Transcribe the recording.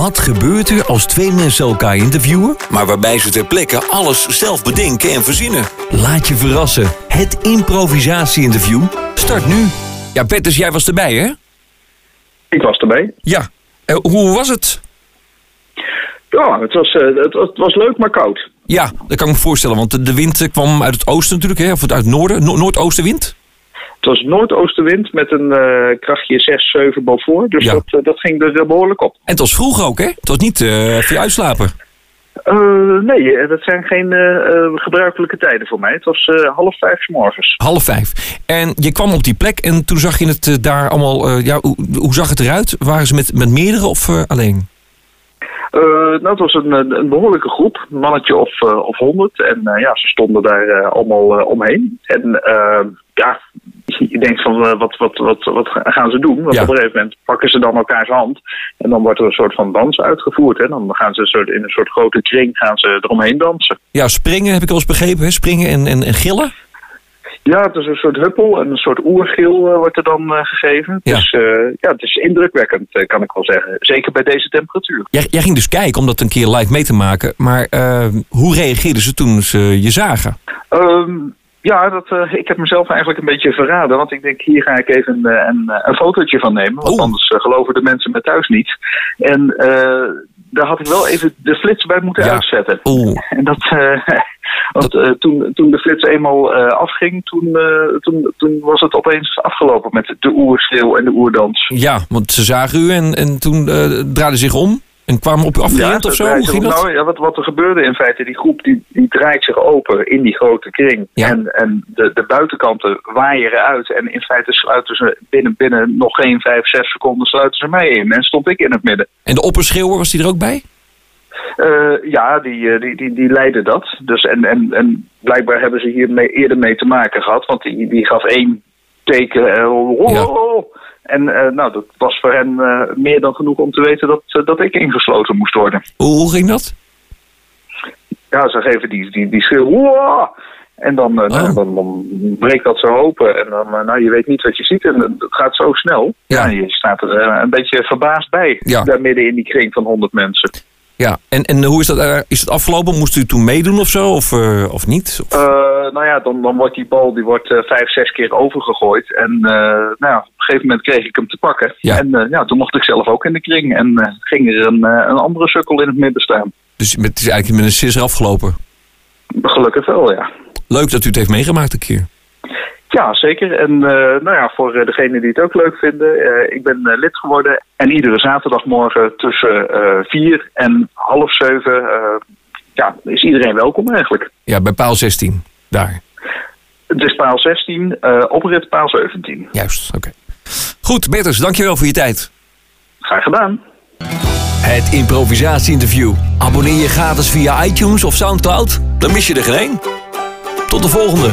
Wat gebeurt er als twee mensen elkaar interviewen, maar waarbij ze ter plekke alles zelf bedenken en verzinnen? Laat je verrassen. Het improvisatie-interview start nu. Ja, Petters, jij was erbij, hè? Ik was erbij. Ja. Eh, hoe was het? Ja, het was, eh, het, was, het was leuk, maar koud. Ja, dat kan ik me voorstellen, want de- de wind eh, kwam uit het oosten natuurlijk, hè? Of uit het noorden, no noordoostenwind. Het was noordoostenwind met een eh, krachtje 6, 7 boven. Dus Ja. dat, eh, dat ging er behoorlijk op. En het was vroeg ook, hè? Het was niet eh voor uitslapen. Eh, nee, dat zijn geen gebruikelijke tijden voor mij. Het was half vijf 's morgens. Half vijf. En je kwam op die plek en toen zag je het daar allemaal... ja, hoe, hoe zag het eruit? Waren ze met, met meerdere of alleen? Nou, het was een, een behoorlijke groep, een mannetje of, eh, of honderd. En ja, ze stonden daar allemaal omheen. En ja, je denkt van eh, wat, wat, wat, wat gaan ze doen? Want Ja. op een gegeven moment pakken ze dan elkaars hand. En dan wordt er een soort van dans uitgevoerd. Hè? Dan gaan ze een soort, in een soort grote kring gaan ze eromheen dansen. Ja, springen heb ik al eens begrepen, hè? Springen en, en, en gillen. Ja, het is een soort huppel en een soort oergil eh, wordt er dan eh, gegeven. Ja. Dus ja, het is indrukwekkend, kan ik wel zeggen. Zeker bij deze temperatuur. Jij, jij ging dus kijken om dat een keer live mee te maken. Maar hoe reageerden ze toen ze je zagen? Ehm, ja, dat, eh, ik heb mezelf eigenlijk een beetje verraden. Want ik denk, hier ga ik even een, eh, een, een fotootje van nemen. Want anders eh, geloven de mensen me thuis niet. En eh, daar had ik wel even de flits bij moeten Ja. uitzetten. Oeh, En dat, eh, want eh, toen, toen de flits eenmaal eh, afging, toen, eh, toen, toen was het opeens afgelopen met de oerschreeuw en de oerdans. ja, want ze zagen u en, en toen eh draaiden ze zich om en kwamen op u afgerend of ze zo? Hoe zich- ging dat? Nou, ja, wat, wat er gebeurde in feite, die groep die, die draait zich open in die grote kring. Ja. En, en de, de buitenkanten waaien uit. En in feite sluiten ze binnen, binnen nog geen vijf, zes seconden sluiten ze mij in. En stond ik in het midden. En de opperschreeuwer, was die er ook bij? Eh, ja, die, eh, die, die, die leidde dat. Dus en, en, en blijkbaar hebben ze hier mee, eerder mee te maken gehad. Want die, die gaf één teken. oh, Ja. oh, oh. En eh, nou, dat was voor hen eh, meer dan genoeg om te weten dat, eh, dat ik ingesloten moest worden. Hoe, ging dat? Ja, ze geven die, die, die schreeuw. "Wow!" En dan, Oh. dan, dan breekt dat zo open. En dan, nou, je weet niet wat je ziet. En het gaat zo snel. Ja. Ja. je staat er een beetje verbaasd bij. Ja. Daar midden in die kring van honderd mensen. Ja, en, en hoe is dat? is het afgelopen? Moest u toen meedoen of zo? Of, of niet? Of- nou ja, dan, dan wordt die bal die wordt, eh, vijf, zes keer overgegooid. En eh, nou, ja, op een gegeven moment kreeg ik hem te pakken. Ja. En eh, ja, toen mocht ik zelf ook in de kring. En eh, ging er een, eh, een andere sukkel in het midden staan. dus het is eigenlijk met een sisser afgelopen. Gelukkig wel, ja. Leuk dat u het heeft meegemaakt een keer. Ja, zeker. En eh, nou ja, voor eh, degenen die het ook leuk vinden, eh, ik ben eh, lid geworden. En iedere zaterdagmorgen tussen eh, vier en half zeven eh, ja, is iedereen welkom eigenlijk. Ja, bij paal 16. Daar. Het is paal 16, eh oprit paal 17. Juist, oké. Goed, Bertus, dankjewel voor je tijd. Graag gedaan. Het improvisatie-interview. Abonneer je gratis via iTunes of Soundcloud. Dan mis je er geen één. Tot de volgende.